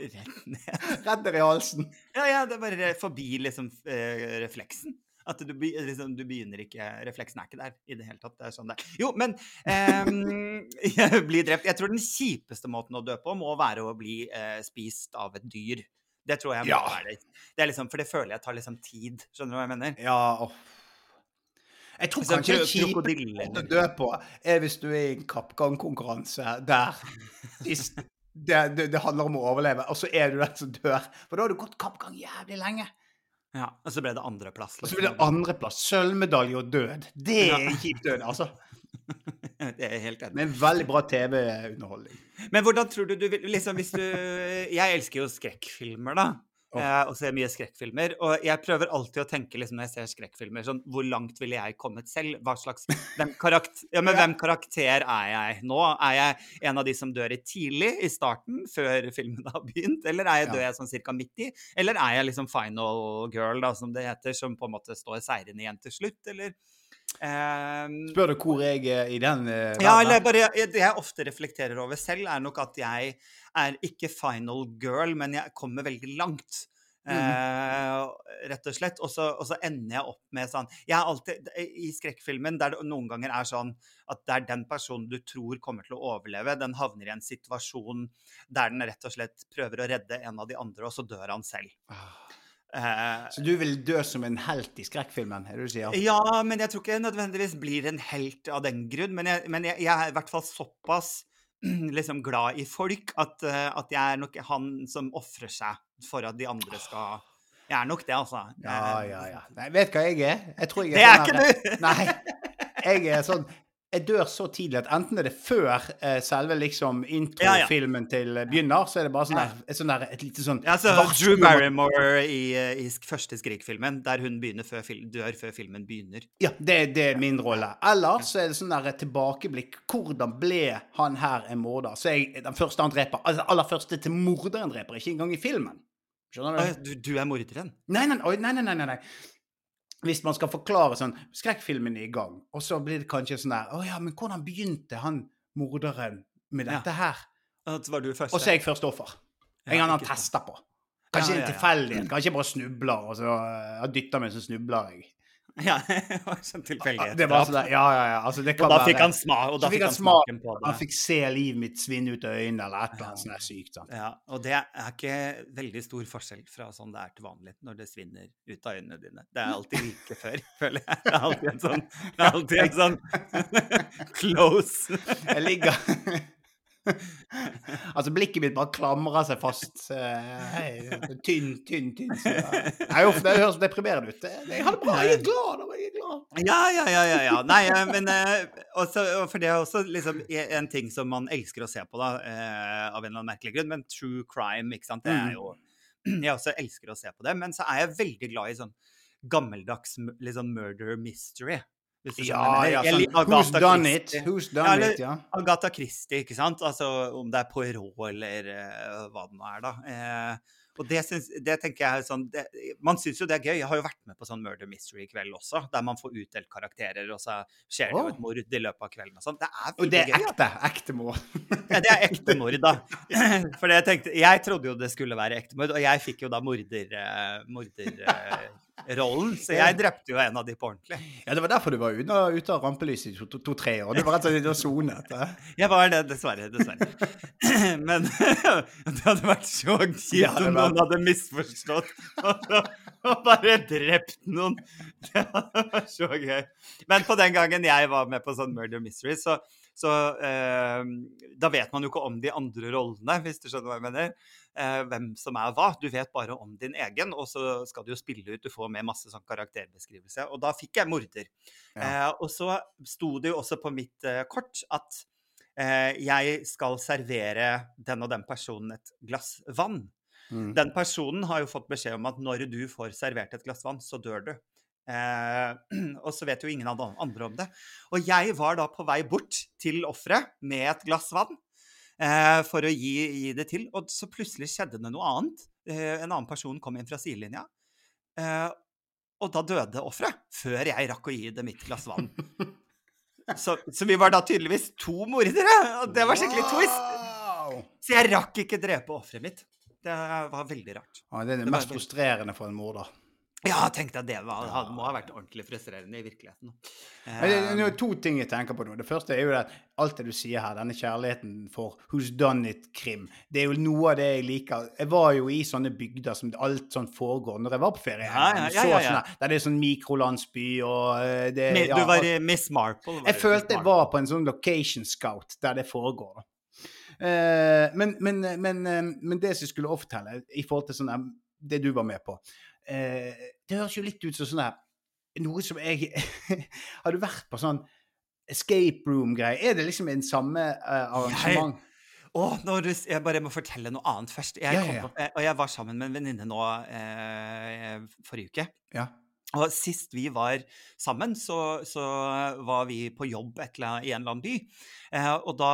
Rett ned. Redder i halsen. Ja, ja, det er bare forbi liksom eh, refleksen. At du, liksom, du begynner ikke Refleksen er ikke der i det hele tatt. Det er sånn det er. Jo, men ehm, (laughs) Bli drept. Jeg tror den kjipeste måten å dø på må være å bli eh, spist av et dyr. Det tror jeg må Ja. være det. det liksom, for det føler jeg tar liksom tid. Skjønner du hva jeg mener? Ja, oh. Jeg tror kanskje det kjipe å dø på er hvis du er i en kappgangkonkurranse der (laughs) det, det, det handler om å overleve, og så er du den som dør. For da har du gått kappgang jævlig lenge. Ja, Og så ble det andreplass. Og så ble det andreplass. Sølvmedalje og død. Det er en kjip død, altså. (laughs) det er helt enig. Men veldig bra TV-underholdning. Men hvordan tror du du vil liksom hvis du Jeg elsker jo skrekkfilmer, da. Åh. Eh, og ser mye skrekkfilmer. Og jeg prøver alltid å tenke liksom når jeg ser skrekkfilmer, sånn Hvor langt ville jeg kommet selv? Hva slags hvem, karakter, ja, men hvem karakter er jeg nå? Er jeg en av de som dør i tidlig, i starten, før filmen har begynt? Eller er jeg, dør jeg sånn cirka midt i? Eller er jeg liksom final girl, da, som det heter, som på en måte står seirende igjen til slutt? Eller Spør du hvor jeg er i den uh, ja, eller bare jeg- Det jeg ofte reflekterer over selv, er nok at jeg er ikke final girl, men jeg kommer veldig langt. Eh, rett og slett. Og så, og så ender jeg opp med sånn Jeg er alltid I skrekkfilmen der det noen ganger er sånn at det er den personen du tror kommer til å overleve, den havner i en situasjon der den rett og slett prøver å redde en av de andre, og så dør han selv. Eh, Så du vil dø som en helt i skrekkfilmen, er det du sier? ja, men jeg tror ikke jeg nødvendigvis blir en helt av den grunn. Men jeg, men jeg, jeg er i hvert fall såpass (clears throat) liksom glad i folk at, eh, at jeg er nok han som ofrer seg for at de andre skal Jeg er nok det, altså. Ja, Eh, ja, ja. Nei, vet hva jeg er? Jeg tror jeg Det er sånn ikke du! Nei. Jeg er sånn Jeg dør så tidlig at enten er det før eh, selve liksom Ja, ja. til eh, begynner, så er det bare sånn der, et, sånn der, et lite sånn Ja, så Drew Barrymore i, eh, i første Skrik-filmen, der hun før dør før filmen begynner. Ja, det, det er min rolle. Eller så er det sånn der tilbakeblikk. Hvordan ble han her en morder? Så jeg den første han dreper. Altså aller første til morderen dreper, ikke engang i filmen. Skjønner du? Du, du er morderen? Nei, nei, nei, nei, nei, nei. Hvis man skal forklare sånn Skrekkfilmen er i gang, og så blir det kanskje sånn der Å ja, men hvordan begynte han morderen med Ja. dette her? At var du først, Og så er jeg første offer. En gang han tester på. Kanskje Ja, ja, en ja. tilfeldighet. Kanskje jeg bare snubler, og så dytter meg, så snubler jeg. (laughs) Ja, det var sånn tilfeldighet. Det var sånn der, ja, ja, ja. Altså, det kan Og da være fikk han, sma og da fikk han han smaken på det. Han fikk se livet mitt svinne ut av øynene, eller et eller annet sånt der sykt. sant? Ja, og det er ikke veldig stor forskjell fra sånn det er til vanlig når det svinner ut av øynene dine. Det er alltid like før, (laughs) føler jeg. Det er alltid en sånn, det er alltid en sånn (laughs) close. Jeg ligger (laughs) Altså, blikket mitt bare klamrer seg fast. Uh, tynn, tynn, tynn. Så, Nei, uff, det høres deprimerende ut. Jeg har det bra, jeg er glad. Jeg er glad. Ja, ja, ja, ja. ja. Nei, eh, men eh, også, For det er også liksom en ting som man elsker å se på, da, av en eller annen merkelig grunn. Men true crime, ikke sant. Det er Mm. jo (clears throat) Jeg også elsker å se på det. Men så er jeg veldig glad i sånn gammeldags liksom murder mystery. Du skjønner Ja, ja, sånn, Who's Agatha done Christie. it? Who's Ja, done eller- it, ja. Agatha Christie, ikke sant? Altså om det er Poirot eller uh, hva det nå er, da. Eh, og det, synes, det tenker jeg sånn det, Man syns jo det er gøy. Jeg har jo vært med på sånn murder Mystery i kveld også, der man får utdelt karakterer, og så skjer det jo et mord i løpet av kvelden og sånn. Det er Og det er gøy. ja. ekte. Ekte mord. Ja, det er ekte mord, da. (laughs) For jeg tenkte Jeg trodde jo det skulle være ekte mord, og jeg fikk jo da morder... eh, morderrollen, så jeg drepte jo en av de på ordentlig. Ja, Det var derfor du var ute, ute av rampelyset i to-tre to, år. Du var rett og slett og sonet. eh. Jeg var det, dessverre. Dessverre. (clears throat) Men (laughs) det hadde vært så kjipt om noen hadde misforstått (laughs) og, og bare drept noen. (laughs) Det hadde vært så gøy. Men på den gangen jeg var med på sånn Murder Mystery, så, så eh, Da vet man jo ikke om de andre rollene, hvis du skjønner hva jeg mener. Eh, hvem som er hva. Du vet bare om din egen, og så skal du jo spille ut. Du får med masse sånn karakterbeskrivelse. Og da fikk jeg morder. Eh, og så sto det jo også på mitt eh, kort at eh, jeg skal servere den og den personen et glass vann. Mm. Den personen har jo fått beskjed om at når du får servert et glass vann, så dør du. Eh, (clears throat) og så vet jo ingen av de andre om det. Og jeg var da på vei bort til offeret med et glass vann eh, for å gi, gi det til. Og så plutselig skjedde det noe annet. Eh, en annen person kom inn fra sidelinja. Eh, og da døde offeret, før jeg rakk å gi det mitt glass vann. (laughs) Så, så vi var da tydeligvis to mordere, og det var skikkelig twist. Så jeg rakk ikke drepe offeret mitt. Det var veldig rart. Ja, det er det Det mest frustrerende for en morder. Ja, tenkte jeg det var, det må ha vært ordentlig frustrerende i virkeligheten. Men det, det er to ting jeg tenker på nå. Det første er jo at alt det du sier her, denne kjærligheten for Who's Done It-krim. Det er jo noe av det jeg liker. Jeg var jo i sånne bygder som alt sånn foregår når jeg var på ferie. Ja, ja, ja, ja, ja. Der det er sånn mikrolandsby og eh, det ja, du var i Miss Marple. var Jeg følte jeg var på en sånn location scout der det foregår. Eh, men, men, men, eh, men det som jeg skulle fortelle, i forhold til sånn det du var med på eh, Det høres jo litt ut som sånn der Noe som jeg (laughs) Har du vært på sånn escape room-greie. Er det liksom en samme eh, arrangement? Å, når du, jeg bare må fortelle noe annet først. Jeg Ja, ja, ja. På, eh, og jeg var sammen med en venninne nå eh, forrige uke. Ja. Og sist vi var sammen, så, så var vi på jobb et eller annet, i en eller annen by. Eh, og da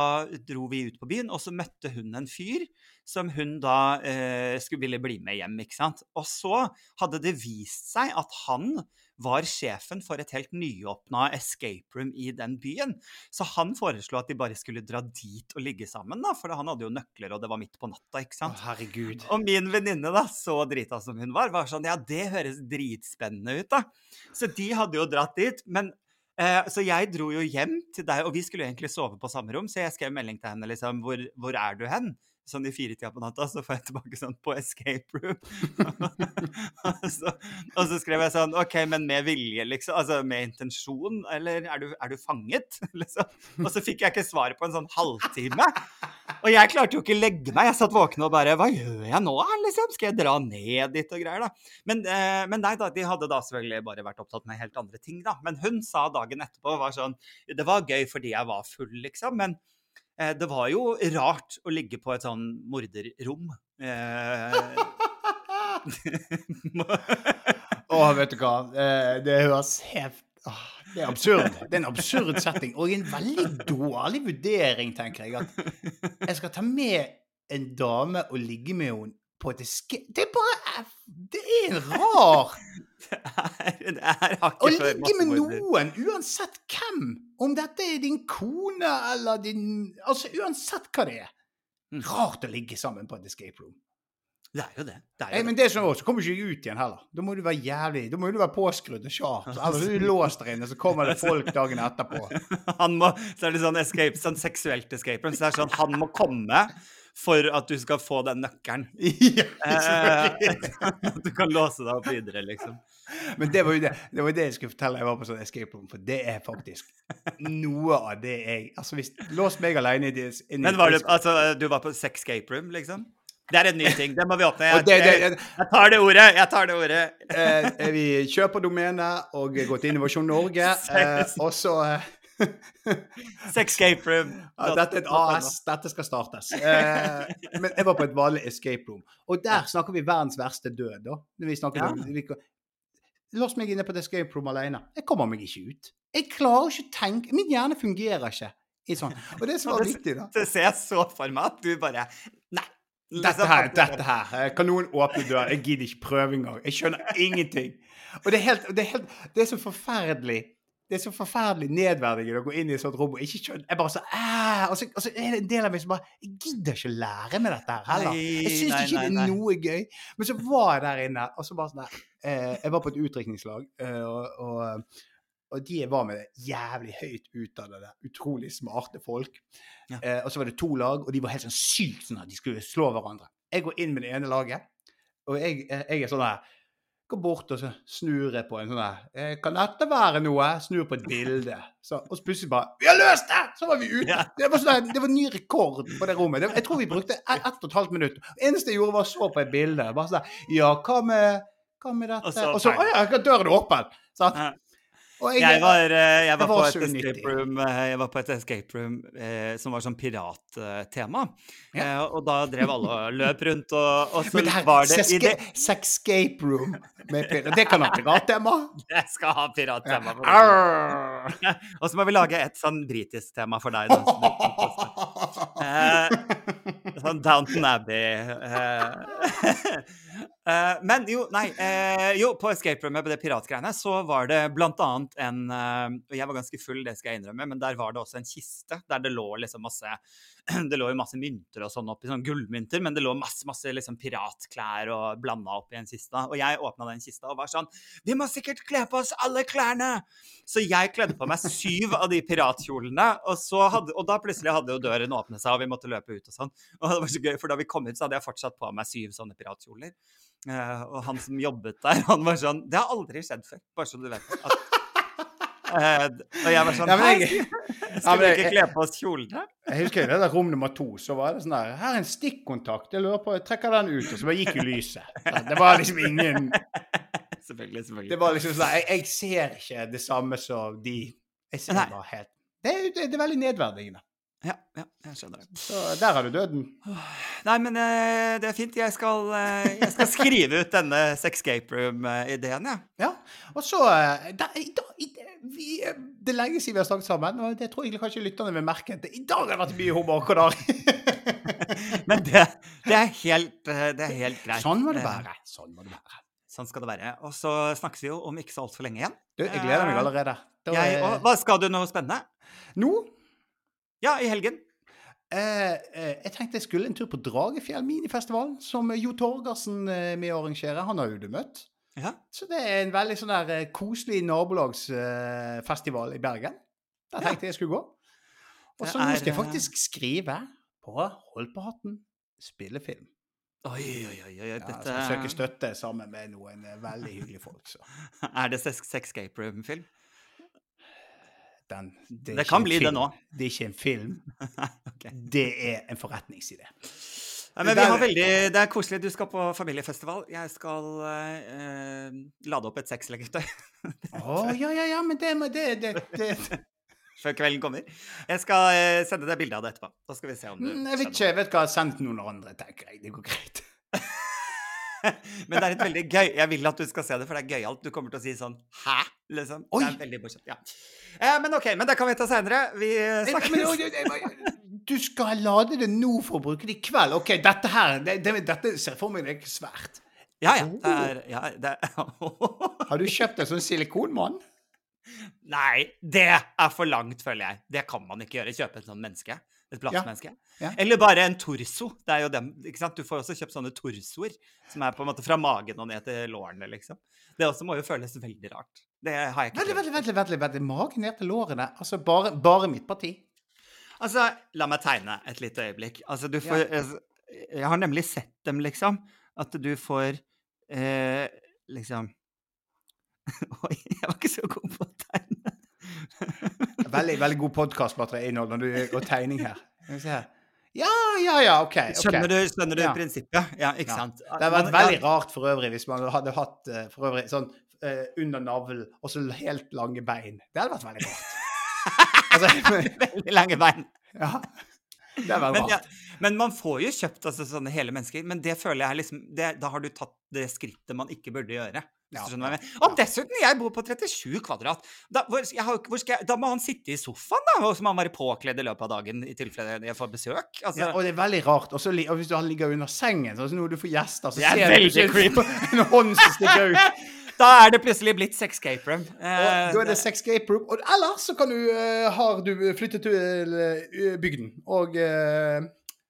dro vi ut på byen, og så møtte hun en fyr som hun da eh, skulle ville bli med hjem. ikke sant? Og så hadde det vist seg at han var sjefen for et helt nyåpna escape room i den byen. Så han foreslo at de bare skulle dra dit og ligge sammen, da, for han hadde jo nøkler, og det var midt på natta. ikke Å, sant? herregud. Og min venninne, da, så drita som hun var, var sånn Ja, det høres dritspennende ut, da. Så de hadde jo dratt dit. Men eh, Så jeg dro jo hjem til deg, og vi skulle egentlig sove på samme rom, så jeg skrev melding til henne liksom Hvor, hvor er du hen? Sånn i firetida på natta, så får jeg tilbake sånn på escape room. (laughs) (laughs) og, så, og så skrev jeg sånn OK, men med vilje, liksom? Altså med intensjon? Eller er du, er du fanget? (laughs) liksom. Og så fikk jeg ikke svaret på en sånn halvtime. Og jeg klarte jo ikke legge meg. Jeg satt våken og bare Hva gjør jeg nå, liksom? Skal jeg dra ned dit og greier, da? Men, eh, men nei da, de hadde da selvfølgelig bare vært opptatt med helt andre ting, da. Men hun sa dagen etterpå var sånn Det var gøy fordi jeg var full, liksom. Men det var jo rart å ligge på et sånn morderrom. Eh, (laughs) oh, vet du hva. Eh, det høres helt oh, Det er absurd. Det er en absurd setting. Og en veldig dårlig vurdering, tenker jeg. At jeg skal ta med en dame og ligge med henne på et eske... Det er bare Det er en rar (laughs) det er, det er Å ligge med noen, uansett hvem. Om dette er din kone eller din Altså uansett hva det er. Mm. Rart å ligge sammen på et escape room. Det er jo det. det, er Nei, jo men det. som også, så kommer ikke ut igjen heller. Da må du være jævlig Da må du være påskrudd og sharp. (laughs) Eller er du låst der inne, så kommer det folk dagen etterpå. (laughs) Han må, så er det sånn escape, sånn seksuelt escape room. Så det er sånn, han må komme for at du skal få den nøkkelen. (laughs) ja, Eh. At (laughs) du kan låse deg opp videre, liksom. Men det var jo det, det var det jeg skulle fortelle jeg var på sånn escape room, for det er faktisk noe av det jeg Altså, hvis Lås meg alene i det Men var du, altså, du var på sexscape room, liksom? Det er en ny ting. Det må vi åpne. Jeg, Jeg, jeg tar det ordet. Jeg tar det ordet. eh, vi kjøper domenet og går til Innovasjon Norge, eh, (laughs) og så eh, (laughs) Sexscape room. ja, Dette er et AS, dette skal startes. Eh, men jeg var på et vanlig escape room, og der snakker vi verdens verste død, da. Når vi snakker Ja. om vi, Lås meg inne på et escape room alene. Jeg kommer meg ikke ut. Jeg klarer ikke å tenke Min hjerne fungerer ikke i sånn. Og det som (laughs) var viktig, da Det ser jeg så for meg at du bare Nei. Dette Liksom, her, du bare- dette her. eh, Kan noen åpne døren? Jeg gidder ikke prøve engang. Jeg skjønner ingenting. Og det er, helt, det er, helt, det er så forferdelig det er så forferdelig nedverdigende å gå inn i et sånt rom og ikke skjønne Jeg bare så, og, så, og så er det en del av meg som bare Jeg gidder ikke å lære meg dette her heller. Jeg syns ikke nei, det er noe gøy. Men så var jeg der inne, og så bare sånn der eh, Jeg var på et utdrikningslag, eh, og, og, og de var med, jævlig høyt utdannede, utrolig smarte folk. Ja. Eh, og så var det to lag, og de var helt sånn sykt sånn at de skulle slå hverandre. Jeg går inn med det ene laget, og jeg, eh, jeg er sånn her Går bort og så snur jeg på en sånn her eh, Kan dette være noe? Snur på et bilde. Så, og så plutselig bare Vi har løst det! Så var vi ute. Ja. Det, var sånn det var ny rekord på det rommet. Det, jeg tror vi brukte ett ett og et halvt minutt. Det eneste jeg gjorde, var å så på et bilde. Bare sånn Ja, hva med, hva med dette? Og så Og så. Å ja, døren er åpen! Sant? Ja. Og Jeg var, eh, jeg var, var på et escape room, eh, jeg var på et escape room eh, som var sånn pirattema. Ja. Eh, og da drev alle og løp rundt, og, og så Men det her, var det det Sexscape room med pirat. Det kan ha pirattema. (laughs) Det skal ha pirattema. Ja. (laughs) Og så må vi lage et sånn britisk tema for deg. Da. (laughs) Eh, sånn Downton Abbey. Eh. Eh, men jo, nei Uh, Jo, på escape roomet på det piratgreiene så var det blant annet en eh, Og jeg var ganske full, det skal jeg innrømme, men der var det også en kiste der det lå liksom masse (clears throat) Det lå jo masse mynter og sånn oppi, sånn gullmynter, men det lå masse masse liksom piratklær og blanda oppi en kiste. Og jeg åpna den kista og var sånn Vi må sikkert kle på oss alle klærne! Så jeg kledde på meg syv av de piratkjolene, og, hadde, og da plutselig hadde jo døren åpnet seg, og vi måtte løpe ut og sånn. Og det var så gøy, for da vi kom ut, så hadde jeg fortsatt på meg syv sånne piratkjoler. Eh, og han som jobbet der, han var sånn Det har aldri skjedd før, bare så du vet. At, Uh, og jeg var sånn Ja, jeg- Skal (laughs) vi ikke kle på oss kjolene? Jeg husker det der rom nummer to, så var det sånn der Her er en stikkontakt. Jeg lurer på Jeg trekker den ut, og så bare gikk jo lyset. Det var liksom ingen (laughs) Selvfølgelig, selvfølgelig. Det var liksom sånn jeg, jeg ser ikke det samme som de. Jeg ser bare helt det er, det er veldig nedverdigende. Ja, ja, jeg skjønner det. Så der har du døden. Nei, men eh, det er fint. Jeg skal, eh, jeg skal skrive ut denne Sexcape Room-ideen, jeg. Ja. Og så da, da, i, vi, eh, Det er lenge siden vi har snakket sammen, og det tror jeg kanskje lytterne vil merke. at I dag har det vært mye humor. (laughs) Men det, det, er helt, eh, det er helt greit. Sånn må det Eh, være. Sånn må det være. Sånn skal det være. Og så snakkes vi jo om ikke så altfor lenge igjen. Du, jeg gleder meg allerede. Da, Jeg, eh, og, hva skal du noe spennende? nå Ja, i helgen. eh, eh, Jeg tenkte jeg skulle en tur på Dragefjell minifestival, som Jo Torgersen eh, med å arrangere. Han har jo du møtt. Ja. Så det er en veldig sånn der eh, koselig nabolagsfestival i Bergen. Der tenkte jeg jeg skulle gå. Og så nå skal jeg eh, faktisk skrive på Hold på hatten spillefilm. Oi, oi, oi. oi Ja, dette Ja, jeg søke støtte sammen med noen eh, veldig hyggelige folk. Så. (laughs) Er det Sex- Sexcape Room-film? Den, Det, Det kan bli bli det nå. Det er ikke en film. (laughs) okay. Det er en forretningsidé. Ja, men vi har veldig, Det er koselig. Du skal på familiefestival. Jeg skal eh, lade opp et sexleketøy Å, ja, ja, ja, men det, det, det, det. (laughs) før kvelden kommer. Jeg skal eh, sende deg bilde av det etterpå. Da skal vi se om du Mm, Jeg vet ikke, jeg vet hva. jeg har sendt noen andre, tenker jeg. Det går greit. (laughs) (laughs) Men det er et veldig gøy Jeg vil at du skal se det, for det er gøyalt. Du kommer til å si sånn Hæ? Liksom. Oi! Det er veldig morsomt. Ja. Eh, men OK, men det kan vi ta seinere. Vi eh, Men, snakkes. du- skal lade det nå for å bruke det i kveld? OK, dette her det, det, Dette ser for meg det er ikke svært. Ja, ja. Det er, ja, det er (laughs) Har du kjøpt en sånn silikonmann? Nei, det er for langt, føler jeg. Det kan man ikke gjøre. Kjøpe et sånt menneske. Et plastmenneske. ja. Eller bare en torso. Det er jo dem, ikke sant? Du får også kjøpt sånne torsoer, som er på en måte fra magen og ned til lårene, liksom. Det også må jo føles veldig rart. Det har jeg ikke Vent, prøvd. vent, vent. Magen ned til lårene. Altså bare, bare mitt parti. Altså, la meg tegne et lite øyeblikk. Altså, du får ja. Jeg har nemlig sett dem, liksom. At du får eh, liksom (laughs) Oi, jeg var ikke så god på tegne. (laughs) Veldig, veldig god podkastmateriale og tegning her. Se her. Ja, ja, ja, OK. okay. Skjønner du, skjønner du Ja. prinsippet? Ja, ikke Ja. sant? Det hadde vært veldig rart for øvrig hvis man hadde hatt eh, for øvrig sånn uh, under navlen og så helt lange bein. Det hadde vært veldig rart. (laughs) altså, (laughs) Veldig lange bein. ja. Det hadde vært Men, rart. men man får jo kjøpt altså, sånne hele mennesker. Men det føler jeg liksom det, Da har du tatt det skrittet man ikke burde gjøre. Hvis Ja, du skjønner hva jeg mener. Og dessuten, jeg bor på 37 kvadrat. Da, hvor, har, hvor jeg, da må han sitte i sofaen, da! Og så må han være påkledd i løpet av dagen i tilfelle jeg får besøk. Altså, Ja, og det er veldig rart. Også, og hvis du ligger under sengen, så når du får gjester, så er ser du ikke (laughs) en hånd som stikker ut. (laughs) da er det plutselig blitt sexcape room. Eh, da er det sexcape room. Og ellers så kan du, uh, har du flyttet til uh, bygden og uh,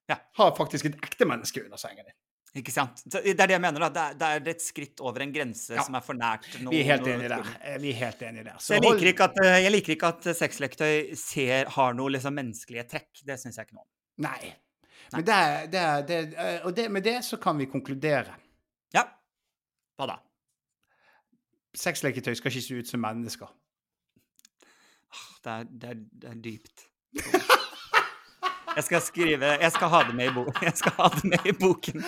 Ja. har faktisk et ekte menneske under sengen din. Ikke sant? Så Det er det jeg mener. da. Det er, det er et skritt over en grense Ja. som er for nært. noe- Vi er helt enig der. Eh, Vi er helt enige der. Så jeg liker ikke at, eh, jeg liker ikke at sexleketøy ser, har noe liksom menneskelige trekk. Det syns jeg ikke noe om. Nei. Men det, er- det, det, og det, med det så kan vi konkludere. Ja. Hva da? Sexleketøy skal ikke se ut som mennesker. Det er, det er, det er dypt. (laughs) Jeg skal skrive Jeg skal ha det med i, bo (laughs) jeg skal ha det med i boken.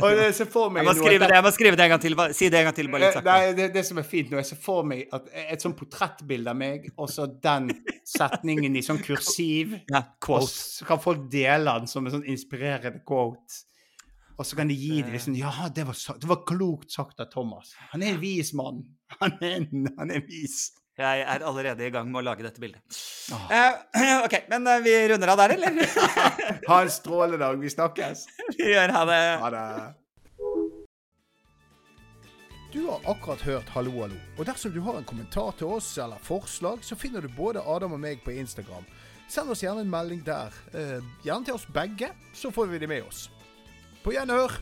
Og jeg ser for meg Jeg må skrive det, jeg må skrive det en gang til. Si det en gang til, bare litt Eh, saktere. Det, det som er fint nå, jeg ser for meg at et sånt portrettbilde av meg, og så den (laughs) setningen i sånn kursiv. Ja, Og så kan folk dele den som en sånn inspirerende quote. Og så kan de gi det liksom Ja, det var, det var klokt sagt av Thomas. Han er en vis mann. Han er, han er vis. Jeg er allerede i gang med å lage dette bildet. Eh, (clears throat) OK, men eh, vi runder av der, eller? (laughs) Ha en strålende dag. Vi snakkes. (laughs) vi gjør ha det. Ha det. Du har akkurat hørt Hallo, hallo. Og dersom du har en kommentar til oss eller forslag, så finner du både Adam og meg på Instagram. Send oss gjerne en melding der. Eh, gjerne til oss begge, så får vi det med oss. På gjenhør!